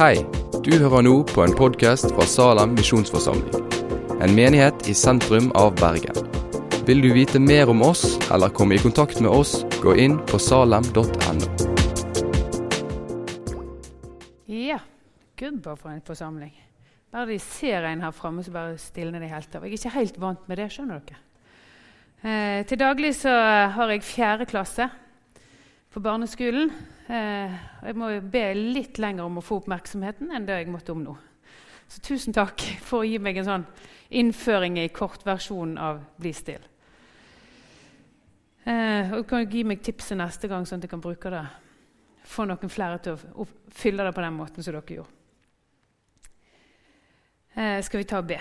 Hei, du hører nå på en podkast fra Salem misjonsforsamling. En menighet i sentrum av Bergen. Vil du vite mer om oss eller komme i kontakt med oss, gå inn på salem.no. Ja, gud for en forsamling. Bare de ser en her framme, så bare stilner de helt av. Jeg er ikke helt vant med det, skjønner dere. Eh, til daglig så har jeg fjerde klasse på barneskolen. Eh, jeg må jo be litt lenger om å få oppmerksomheten enn det jeg måtte om nå. Så tusen takk for å gi meg en sånn innføring i kortversjonen av Bli still. Eh, og kan gi meg tipset neste gang, sånn at jeg kan bruke det. Få noen flere til å fylle det på den måten som dere gjorde. Eh, skal vi ta og be?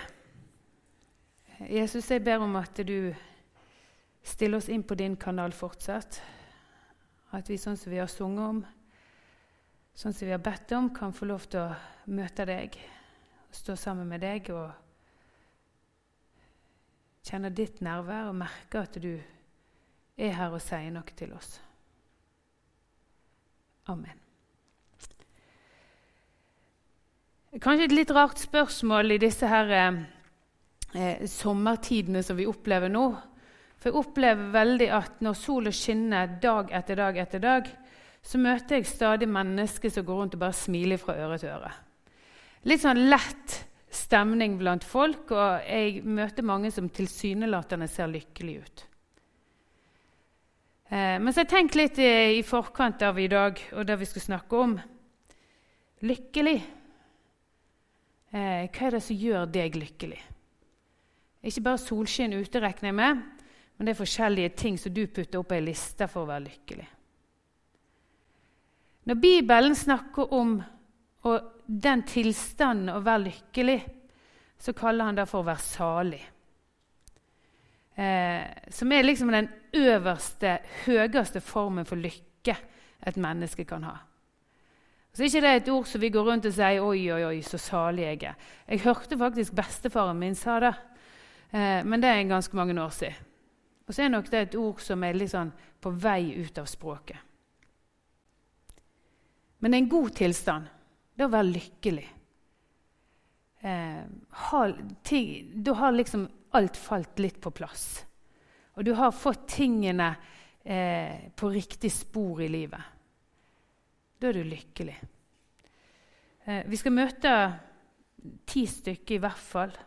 Jesus, jeg ber om at du stiller oss inn på din kanal fortsatt. At vi, sånn som vi har sunget om, sånn som vi har bedt om, kan få lov til å møte deg, stå sammen med deg og kjenne ditt nærvær og merke at du er her og sier noe til oss. Amen. Kanskje et litt rart spørsmål i disse her, eh, sommertidene som vi opplever nå. For jeg opplever veldig at når sola skinner dag etter dag, etter dag, så møter jeg stadig mennesker som går rundt og bare smiler fra øre til øre. Litt sånn lett stemning blant folk, og jeg møter mange som tilsynelatende ser lykkelige ut. Eh, men så har jeg tenkt litt i, i forkant av i dag og det vi skal snakke om. Lykkelig. Eh, hva er det som gjør deg lykkelig? Ikke bare solskinn ute, regner jeg med, men det er forskjellige ting som du putter opp ei liste for å være lykkelig. Når Bibelen snakker om den tilstanden å være lykkelig, så kaller han det for å være salig. Eh, som er liksom den øverste, høyeste formen for lykke et menneske kan ha. Så ikke det er et ord som vi går rundt og sier 'oi, oi, oi, så salig jeg er'. Jeg hørte faktisk bestefaren min sa det, eh, men det er ganske mange år siden. Og så er nok det et ord som er litt sånn på vei ut av språket. Men en god tilstand, det er å være lykkelig. Eh, da har liksom alt falt litt på plass. Og du har fått tingene eh, på riktig spor i livet. Da er du lykkelig. Eh, vi skal møte ti stykker i hvert fall.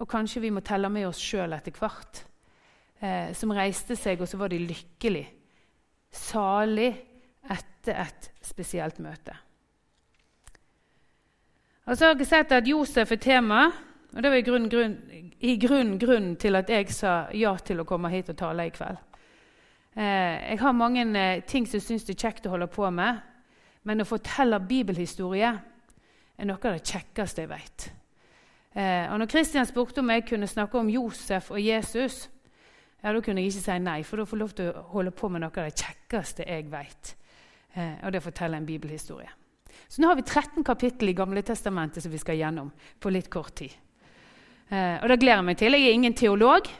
Og kanskje vi må telle med oss sjøl etter hvert eh, som reiste seg, og så var de lykkelige. Salig etter et spesielt møte. Og så har jeg sett at Josef er tema, og det var i grunnen grunn, i grunn, grunnen til at jeg sa ja til å komme hit og tale i kveld. Eh, jeg har mange eh, ting som jeg syns er kjekt å holde på med, men å fortelle bibelhistorie er noe av det kjekkeste jeg vet. Eh, og når Kristian spurte om jeg kunne snakke om Josef og Jesus, ja, Da kunne jeg ikke si nei, for da får jeg lov til å holde på med noe av det kjekkeste jeg vet. Eh, og det forteller en bibelhistorie. Så nå har vi 13 kapittel i Gamle Testamentet som vi skal gjennom på litt kort tid. Eh, og det gleder jeg meg til. Jeg er ingen teolog,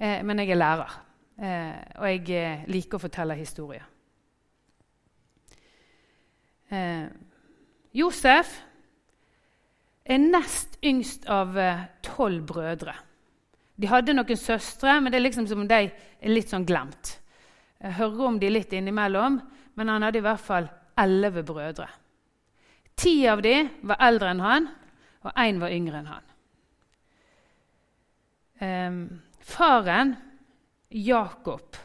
eh, men jeg er lærer. Eh, og jeg eh, liker å fortelle historier. Eh, Josef er nest yngst av tolv brødre. De hadde noen søstre, men det er liksom som om de er litt sånn glemt. Jeg hører om de litt innimellom, men han hadde i hvert fall elleve brødre. Ti av de var eldre enn han, og én var yngre enn han. Um, faren, Jakob,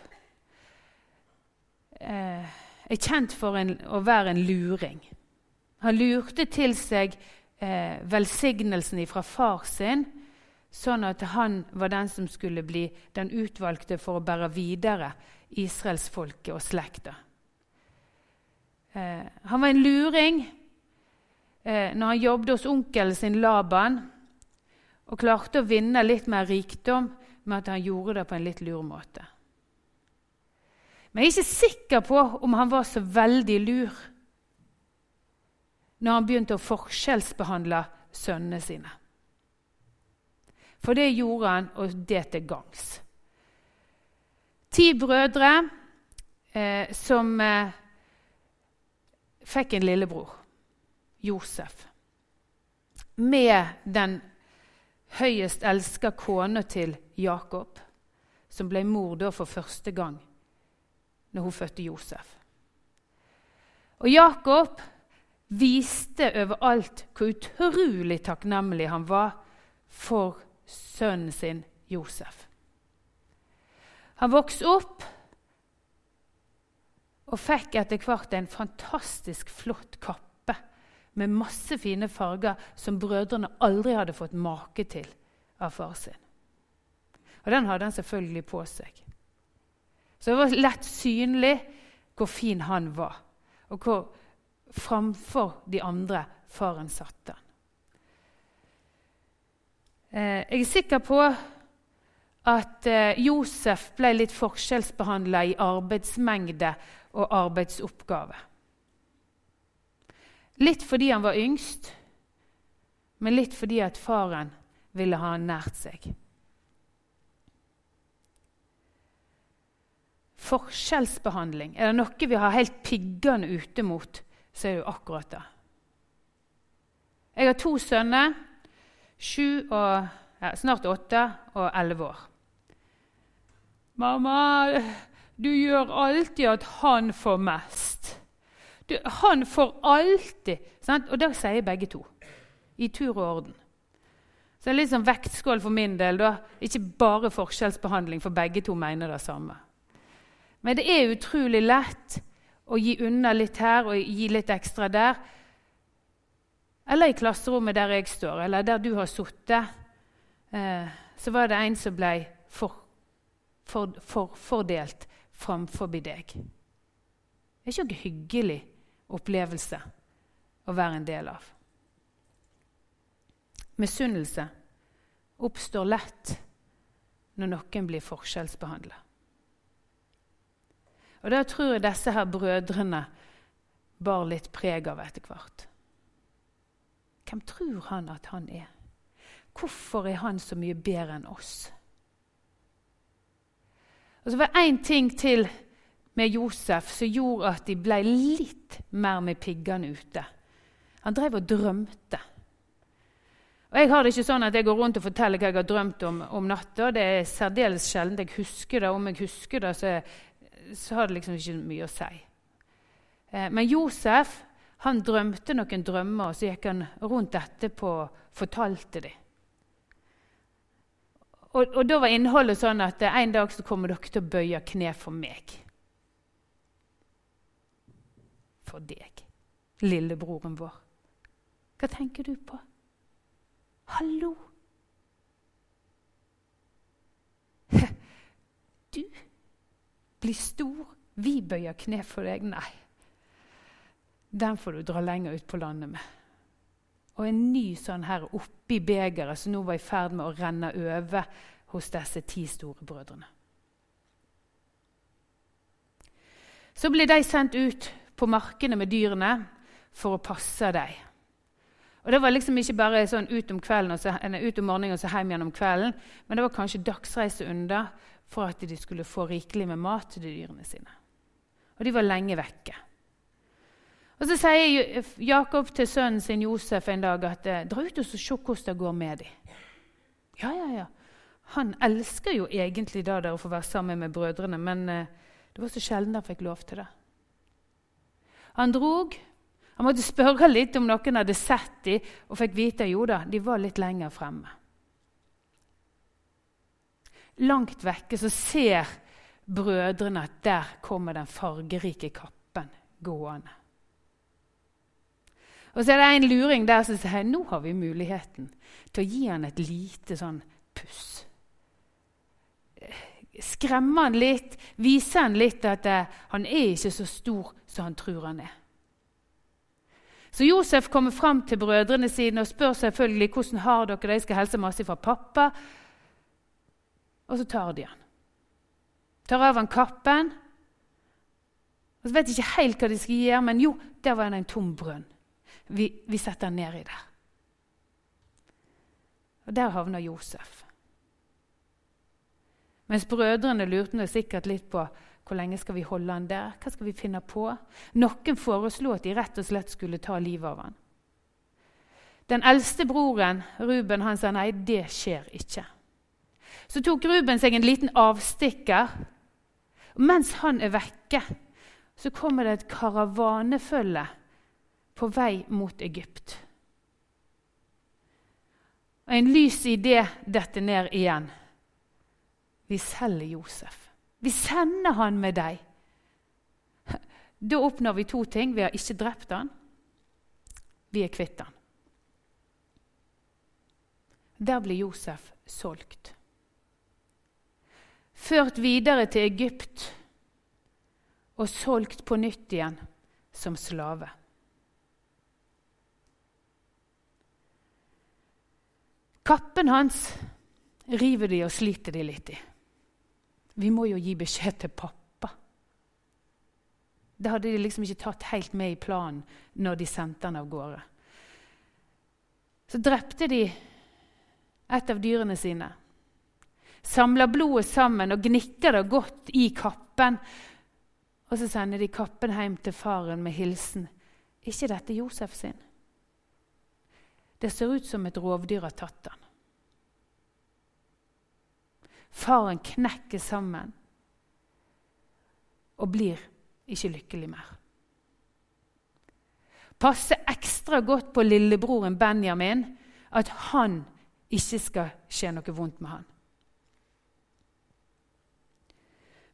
uh, er kjent for en, å være en luring. Han lurte til seg uh, velsignelsen fra far sin sånn at han var den som skulle bli den utvalgte for å bære videre israelsfolket og slekta. Eh, han var en luring eh, når han jobbet hos onkelen sin Laban og klarte å vinne litt mer rikdom med at han gjorde det på en litt lur måte. Men jeg er ikke sikker på om han var så veldig lur når han begynte å forskjellsbehandle sønnene sine. For det gjorde han, og det til gangs. Ti brødre eh, som eh, fikk en lillebror. Josef med den høyest elska kona til Jakob, som ble mor da for første gang når hun fødte Josef. Og Jakob viste overalt hvor utrolig takknemlig han var for sønnen sin Josef. Han vokste opp og fikk etter hvert en fantastisk flott kappe med masse fine farger som brødrene aldri hadde fått make til av far sin. Og den hadde han selvfølgelig på seg. Så det var lett synlig hvor fin han var, og hvor framfor de andre faren satte han. Eh, jeg er sikker på at eh, Josef ble litt forskjellsbehandla i arbeidsmengde og arbeidsoppgave. Litt fordi han var yngst, men litt fordi at faren ville ha han nært seg. Forskjellsbehandling. Er det noe vi har helt piggende ute mot, så er det jo akkurat det. Jeg har to sønner, sju og, ja, snart åtte og elleve år. 'Mamma, du gjør alltid at han får mest.' Du, han får alltid sant? Og det sier begge to. I tur og orden. Så det er litt sånn vektskål for min del. da. Ikke bare forskjellsbehandling, for begge to mener det samme. Men det er utrolig lett å gi unna litt her og gi litt ekstra der. Eller i klasserommet der jeg står, eller der du har sittet. Eh, så var det en som ble for for, for, fordelt framfor deg. Det er ikke noen hyggelig opplevelse å være en del av. Misunnelse oppstår lett når noen blir forskjellsbehandla. Og Da tror jeg disse her brødrene bar litt preg av etter hvert. Hvem tror han at han er? Hvorfor er han så mye bedre enn oss? Og så var det én ting til med Josef som gjorde at de ble litt mer med piggene ute. Han drev og drømte. Og Jeg har det ikke sånn at jeg går rundt og forteller hva jeg har drømt om om natta. Det er særdeles sjelden jeg husker det. Om jeg husker det, så, så har det liksom ikke mye å si. Eh, men Josef han drømte noen drømmer, og så gikk han rundt etterpå og fortalte dem. Og, og, da var innholdet sånn at en dag så kommer dere til å bøye kne for meg. For deg, lillebroren vår. Hva tenker du på? Hallo! Du blir stor, vi bøyer kne for deg. Nei, den får du dra lenger ut på landet med og en ny sånn her oppi begeret som nå var i ferd med å renne over hos disse ti store brødrene. Så ble de sendt ut på markene med dyrene for å passe dem. Og Det var liksom ikke bare sånn ut om, så, ut om morgenen og så hjem igjen om kvelden, men det var kanskje dagsreise under for at de skulle få rikelig med mat til dyrene sine. Og de var lenge vekke. Og Så sier Jakob til sønnen sin Josef en dag at eh, dra ut og se hvordan det går med dem. Ja, ja, ja. Han elsker jo egentlig da der å få være sammen med brødrene, men eh, det var så sjelden han fikk lov til det. Han drog. Han måtte spørre litt om noen hadde sett dem, og fikk vite jo da, de var litt lenger fremme. Langt vekke så ser brødrene at der kommer den fargerike kappen gående. Og så er det en luring der som sier nå har vi muligheten til å gi han et lite sånn puss. Skremme han litt, vise han litt at uh, han er ikke så stor som han tror han er. Så Josef kommer fram til brødrene sine og spør selvfølgelig hvordan har dere det. Jeg skal helse masse fra pappa. Og så tar de han. Tar av han kappen. Og så vet de ikke helt hva de skal gjøre, men jo, der var det en tom brønn. Vi, vi setter ned i det. Og der havner Josef. Mens brødrene lurte sikkert litt på hvor lenge skal vi holde han der. Hva skal vi finne på? Noen foreslo at de rett og slett skulle ta livet av han. Den eldste broren, Ruben, han sa nei, det skjer ikke. Så tok Ruben seg en liten avstikker. og Mens han er vekke, så kommer det et karavanefølge på vei mot Egypt. Og En lys idé detter ned igjen. Vi selger Josef. Vi sender han med deg. Da oppnår vi to ting. Vi har ikke drept han. Vi er kvitt han. Der blir Josef solgt. Ført videre til Egypt og solgt på nytt igjen som slave. Kappen hans river de og sliter de litt i. Vi må jo gi beskjed til pappa. Det hadde de liksom ikke tatt helt med i planen når de sendte han av gårde. Så drepte de et av dyrene sine. Samler blodet sammen og gnikker det godt i kappen. Og så sender de kappen hjem til faren med hilsen. ikke dette Josef sin? Det ser ut som et rovdyr har tatt han. Faren knekker sammen og blir ikke lykkelig mer. Passe ekstra godt på lillebroren Benjamin at han ikke skal skje noe vondt med han.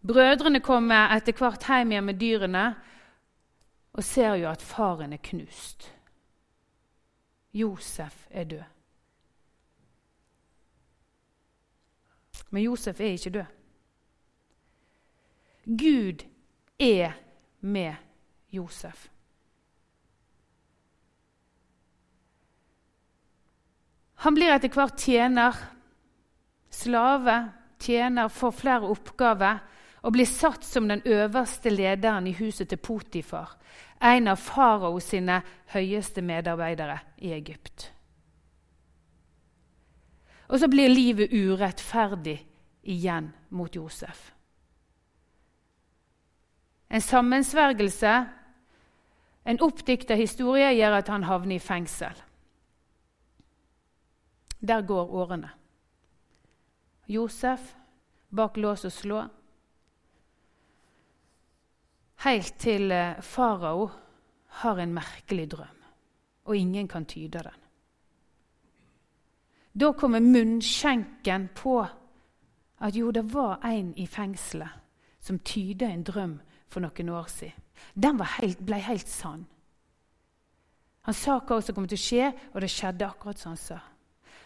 Brødrene kommer etter hvert hjem igjen med dyrene og ser jo at faren er knust. Josef er død. Men Josef er ikke død. Gud er med Josef. Han blir etter hvert tjener, slave, tjener, får flere oppgaver og blir satt som den øverste lederen i huset til Potifar, en av farao sine høyeste medarbeidere i Egypt. Og så blir livet urettferdig igjen mot Josef. En sammensvergelse, en oppdikta historie, gjør at han havner i fengsel. Der går årene. Josef bak lås og slå. Helt til eh, farao har en merkelig drøm, og ingen kan tyde den. Da kommer munnskjenken på at jo, det var en i fengselet som tyda en drøm for noen år siden. Den helt, ble helt sann. Han sa hva som kom til å skje, og det skjedde akkurat som han sa.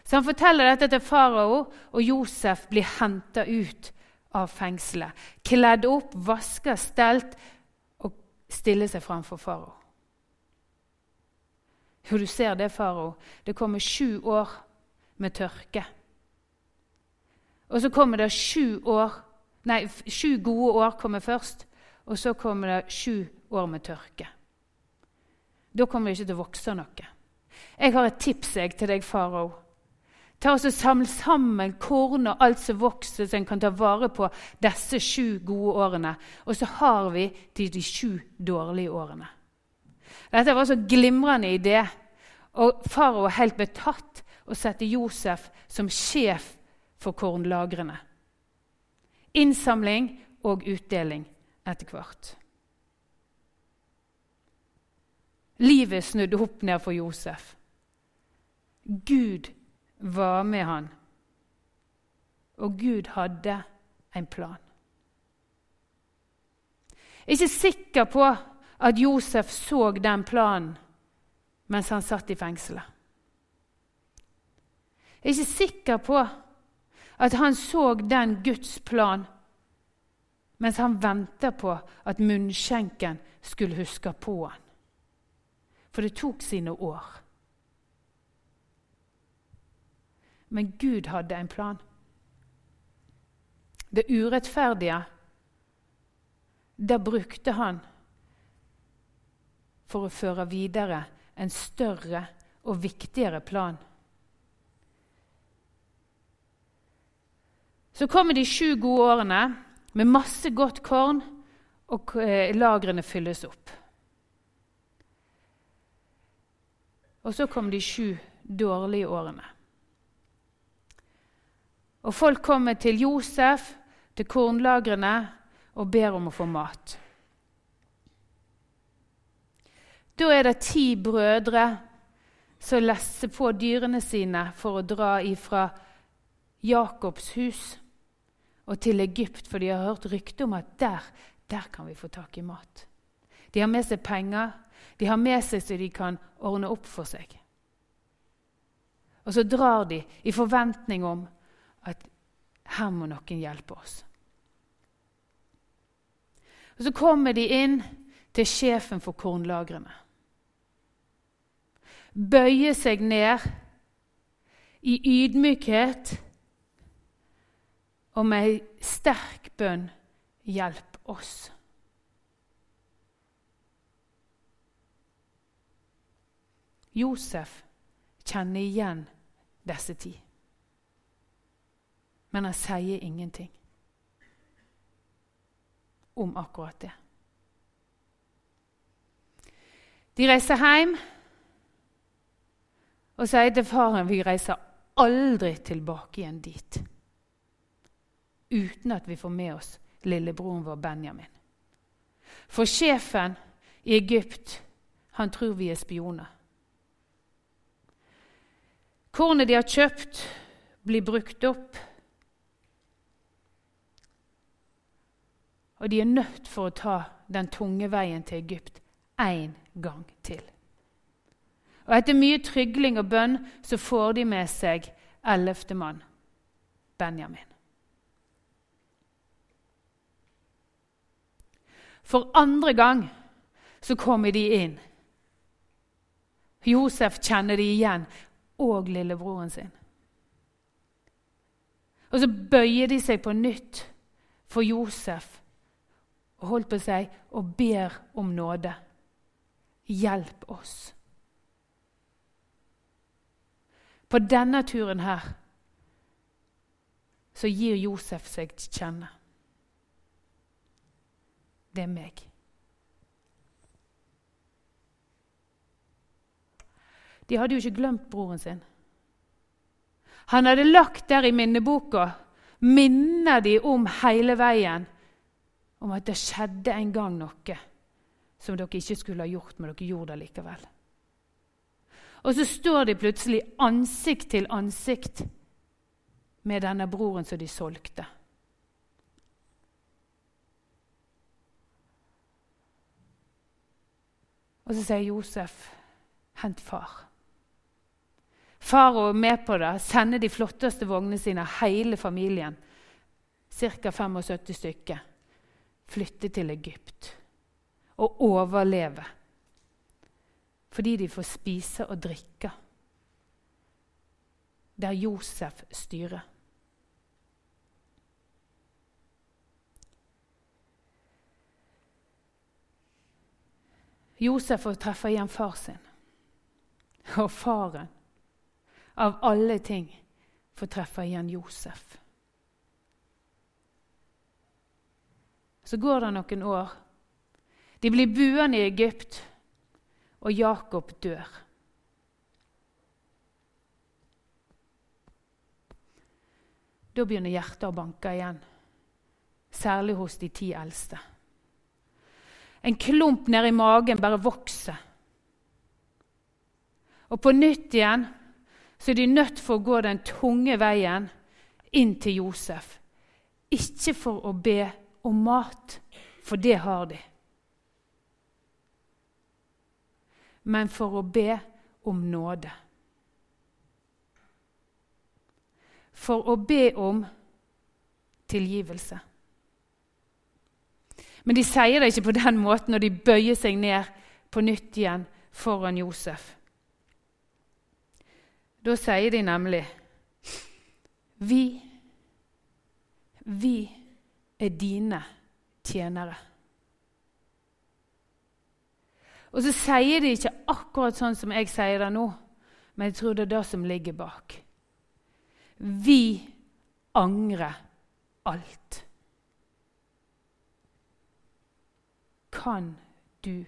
Så han forteller dette til farao, og Josef blir henta ut av fengselet. Kledd opp, vaska, stelt og stiller seg framfor farao. Jo, du ser det, farao. Det kommer sju år med tørke. Og så kommer det sju år Nei, sju gode år kommer først, og så kommer det sju år med tørke. Da kommer det ikke til å vokse noe. Jeg har et tips jeg, til deg, farao. Ta oss og Samle sammen korn og alt som vokser, så en kan ta vare på disse sju gode årene. Og så har vi de, de sju dårlige årene. Dette var så glimrende idé. Og farao er helt betatt og setter Josef som sjef for kornlagrene. Innsamling og utdeling etter hvert. Livet snudde opp ned for Josef. Gud var med han. Og Gud hadde en plan. Ikke sikker på at Josef så den planen mens han satt i fengselet. Ikke sikker på at han så den Guds plan mens han venta på at munnskjenken skulle huske på han. For det tok sine år. Men Gud hadde en plan. Det urettferdige, det brukte han for å føre videre en større og viktigere plan. Så kommer de sju gode årene med masse godt korn, og eh, lagrene fylles opp. Og så kom de sju dårlige årene. Og folk kommer til Josef, til kornlagrene, og ber om å få mat. Da er det ti brødre som lesser på dyrene sine for å dra ifra Jakobs hus og til Egypt, for de har hørt rykte om at der, der kan vi få tak i mat. De har med seg penger, de har med seg så de kan ordne opp for seg. Og så drar de i forventning om her må noen hjelpe oss. Og Så kommer de inn til sjefen for kornlagrene. Bøyer seg ned i ydmykhet og med sterk bønn hjelp oss. Josef kjenner igjen disse ti. Men han sier ingenting om akkurat det. De reiser hjem og sier til faren vi reiser aldri tilbake igjen dit uten at vi får med oss lillebroren vår Benjamin. For sjefen i Egypt, han tror vi er spioner. Kornet de har kjøpt, blir brukt opp. Og de er nødt for å ta den tunge veien til Egypt én gang til. Og Etter mye trygling og bønn så får de med seg ellevte mann, Benjamin. For andre gang så kommer de inn. Josef kjenner de igjen og lillebroren sin. Og så bøyer de seg på nytt for Josef holdt på seg og ber om nåde. Hjelp oss. På denne turen her så gir Josef seg til kjenne. Det er meg. De hadde jo ikke glemt broren sin. Han hadde lagt der i minneboka minner de om hele veien om at det skjedde en gang noe som dere ikke skulle ha gjort, men dere gjorde det likevel. Og så står de plutselig ansikt til ansikt med denne broren som de solgte. Og så sier Josef, 'Hent far'. Far er med på det, sender de flotteste vognene sine, hele familien, ca. 75 stykker, flytte til Egypt og overleve. Fordi de får spise og drikke der Josef styrer. Josef får treffe igjen far sin. Og faren av alle ting får treffe igjen Josef. Så går det noen år. De blir buende i Egypt, og Jakob dør. Da begynner hjertet å banke igjen, særlig hos de ti eldste. En klump nedi magen bare vokser. Og på nytt igjen så er de nødt for å gå den tunge veien inn til Josef. Ikke for å be om mat, for det har de. Men for å be om nåde. For å be om tilgivelse. Men de sier det ikke på den måten når de bøyer seg ned på nytt igjen foran Josef. Da sier de nemlig Vi, vi er dine tjenere. Og så sier de ikke akkurat sånn som jeg sier det nå, men jeg tror det er det som ligger bak. Vi angrer alt. Kan du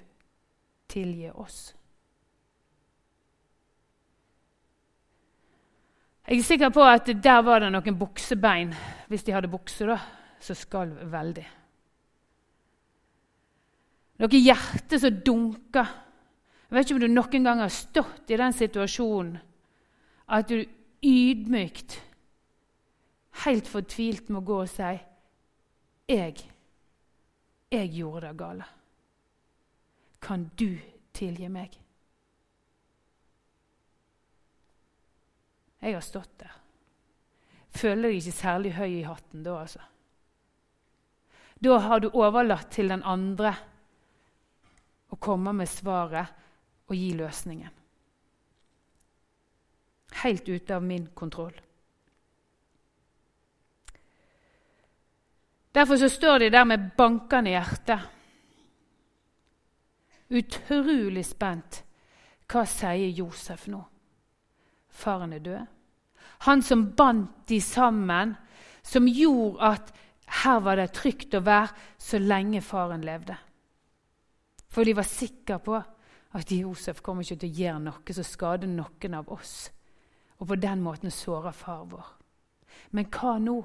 tilgi oss? Jeg er sikker på at der var det noen buksebein, hvis de hadde bukse, da, som skalv veldig. Noe hjerte som dunker. Jeg vet ikke om du noen gang har stått i den situasjonen at du ydmykt, helt fortvilt, må gå og si 'Jeg, jeg gjorde det gale. Kan du tilgi meg?' Jeg har stått der. Føler deg ikke særlig høy i hatten da, altså. Da har du overlatt til den andre å komme med svaret og gi løsningen. Helt ute av min kontroll. Derfor så står de der med bankende hjerte. Utrolig spent. Hva sier Josef nå? Faren er død. Han som bandt de sammen, som gjorde at her var det trygt å være så lenge faren levde. For de var sikre på at Josef kommer ikke til å gjøre noe som skader noen av oss, og på den måten sårer far vår. Men hva nå,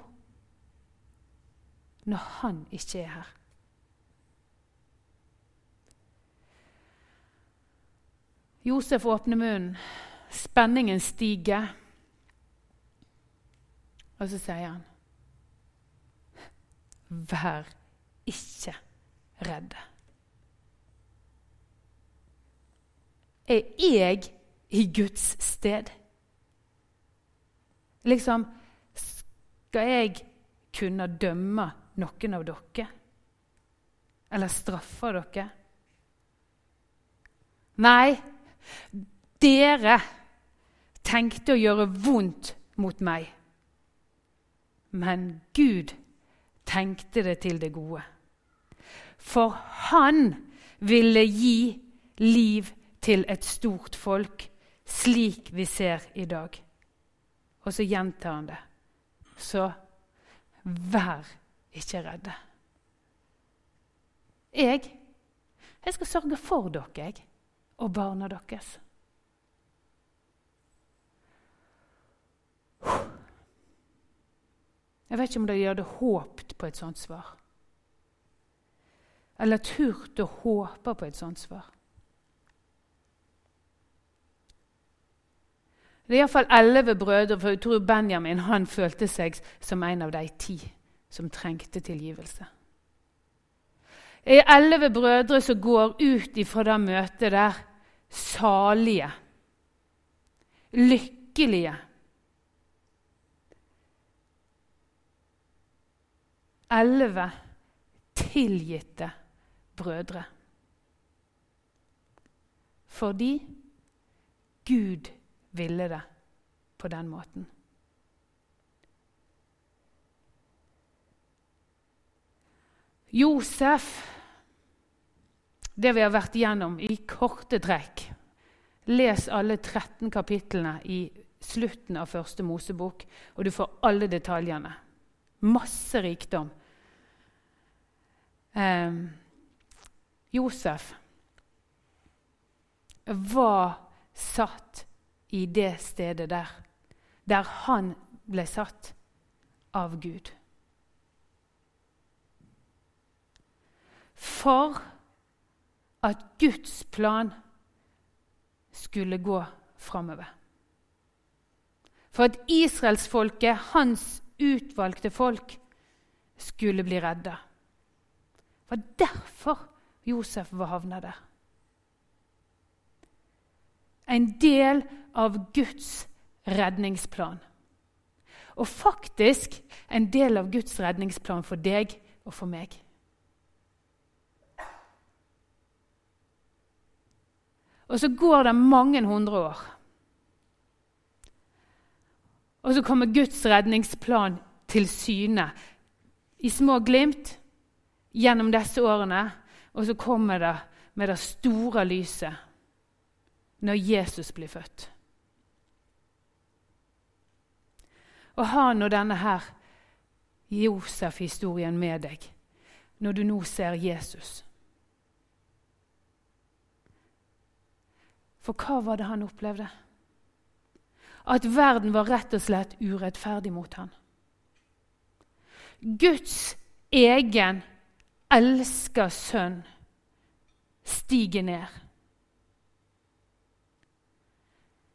når han ikke er her? Josef åpner munnen. Spenningen stiger. Og så sier han Vær ikke redde. Er jeg i Guds sted? Liksom Skal jeg kunne dømme noen av dere? Eller straffe dere? Nei, dere tenkte å gjøre vondt mot meg. Men Gud tenkte det til det gode. For han ville gi liv til et stort folk, slik vi ser i dag. Og så gjentar han det. Så vær ikke redde. Jeg, jeg skal sørge for dere jeg, og barna deres. Jeg vet ikke om de hadde håpet på et sånt svar. Eller turt å håpe på et sånt svar. Det er iallfall elleve brødre, for jeg tror Benjamin han følte seg som en av de ti som trengte tilgivelse. Det er elleve brødre som går ut ifra det møtet der salige, lykkelige elleve tilgitte brødre. Fordi Gud ville det på den måten. Josef, det vi har vært igjennom i korte trekk Les alle 13 kapitlene i slutten av første Mosebok, og du får alle detaljene. Masse rikdom. Eh, Josef var satt i det stedet der, der han ble satt av Gud. For at Guds plan skulle gå framover. For at israelsfolket, hans utvalgte folk skulle bli redda. Det var derfor Josef var havna der. En del av Guds redningsplan. Og faktisk en del av Guds redningsplan for deg og for meg. Og så går det mange hundre år. Og så kommer Guds redningsplan til syne i små glimt gjennom disse årene. Og så kommer det med det store lyset når Jesus blir født. Og ha nå denne her Josef-historien med deg når du nå ser Jesus. For hva var det han opplevde? At verden var rett og slett urettferdig mot ham. Guds egen elska sønn stiger ned.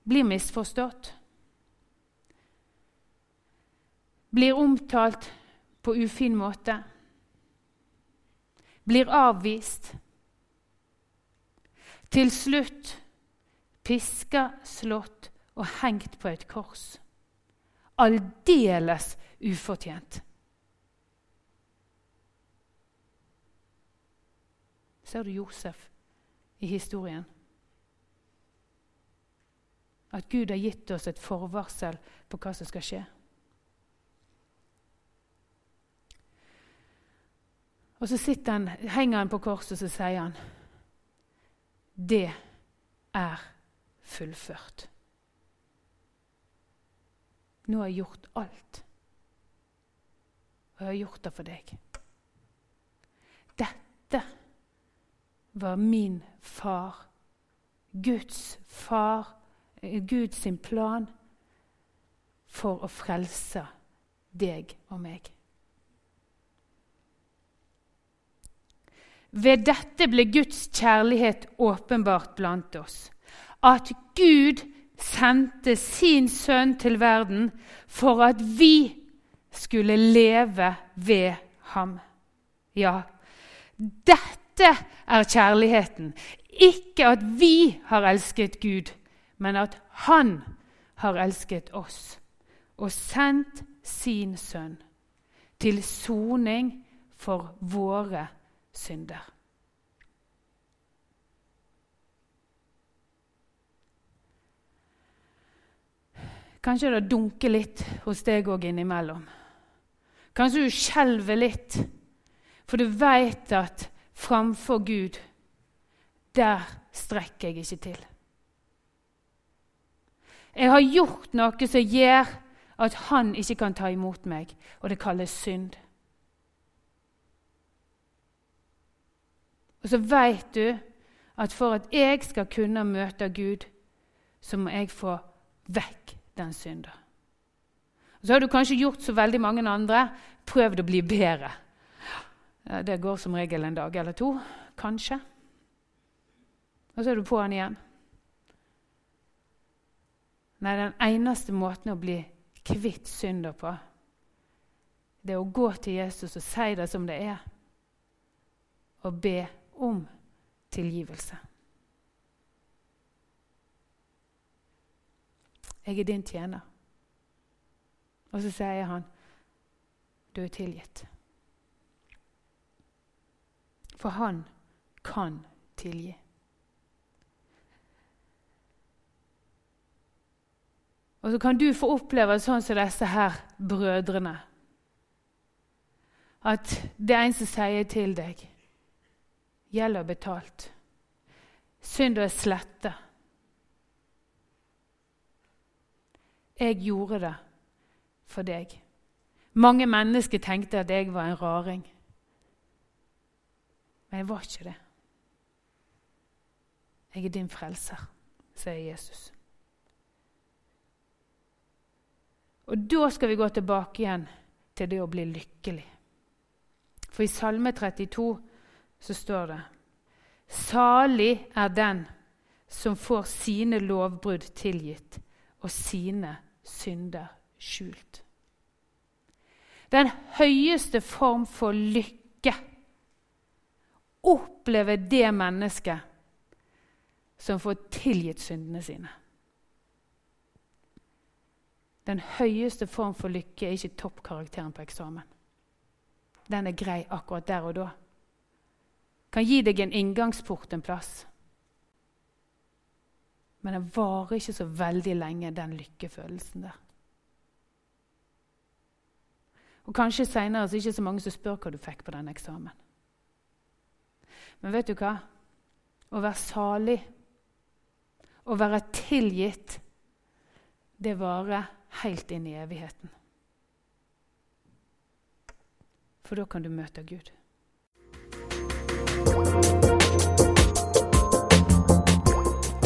Blir misforstått. Blir omtalt på ufin måte. Blir avvist. Til slutt piska, slått og hengt på et kors. Aldeles ufortjent. Ser du Josef i historien? At Gud har gitt oss et forvarsel på hva som skal skje. Og så han, henger han på korset og så sier han Det er fullført. Nå har jeg gjort alt. Og jeg har gjort det for deg. Dette var min far, Guds far, Guds plan for å frelse deg og meg. Ved dette ble Guds kjærlighet åpenbart blant oss. At Gud sendte sin sønn til verden for at vi skulle leve ved ham. Ja, dette er kjærligheten. Ikke at vi har elsket Gud, men at Han har elsket oss og sendt sin sønn til soning for våre synder. Kanskje det dunker litt hos deg òg innimellom. Kanskje du skjelver litt, for du veit at framfor Gud, der strekker jeg ikke til. Jeg har gjort noe som gjør at han ikke kan ta imot meg, og det kalles synd. Og så veit du at for at jeg skal kunne møte Gud, så må jeg få vekk den synda. Så har du kanskje gjort så veldig mange andre, prøvd å bli bedre. Det går som regel en dag eller to, kanskje. Og så er du på den igjen. Nei, den eneste måten å bli kvitt synder på, det er å gå til Jesus og si det som det er, og be om tilgivelse. Jeg er din tjener. Og så sier han, du er tilgitt. For han kan tilgi. Og så kan du få oppleve sånn som disse her brødrene. At det er en som sier til deg Gjelder betalt. Synda er sletta. Jeg gjorde det for deg. Mange mennesker tenkte at jeg var en raring. Men jeg var ikke det. Jeg er din frelser, sier Jesus. Og da skal vi gå tilbake igjen til det å bli lykkelig. For i Salme 32 så står det Salig er den som får sine lovbrudd tilgitt og sine synder skjult. Den høyeste form for lykke opplever det mennesket som får tilgitt syndene sine. Den høyeste form for lykke er ikke toppkarakteren på eksamen. Den er grei akkurat der og da kan gi deg en inngangsport en plass. Men det varer ikke så veldig lenge, den lykkefølelsen der. Og Kanskje seinere er det ikke så mange som spør hva du fikk på den eksamen. Men vet du hva? Å være salig, å være tilgitt, det varer helt inn i evigheten. For da kan du møte Gud.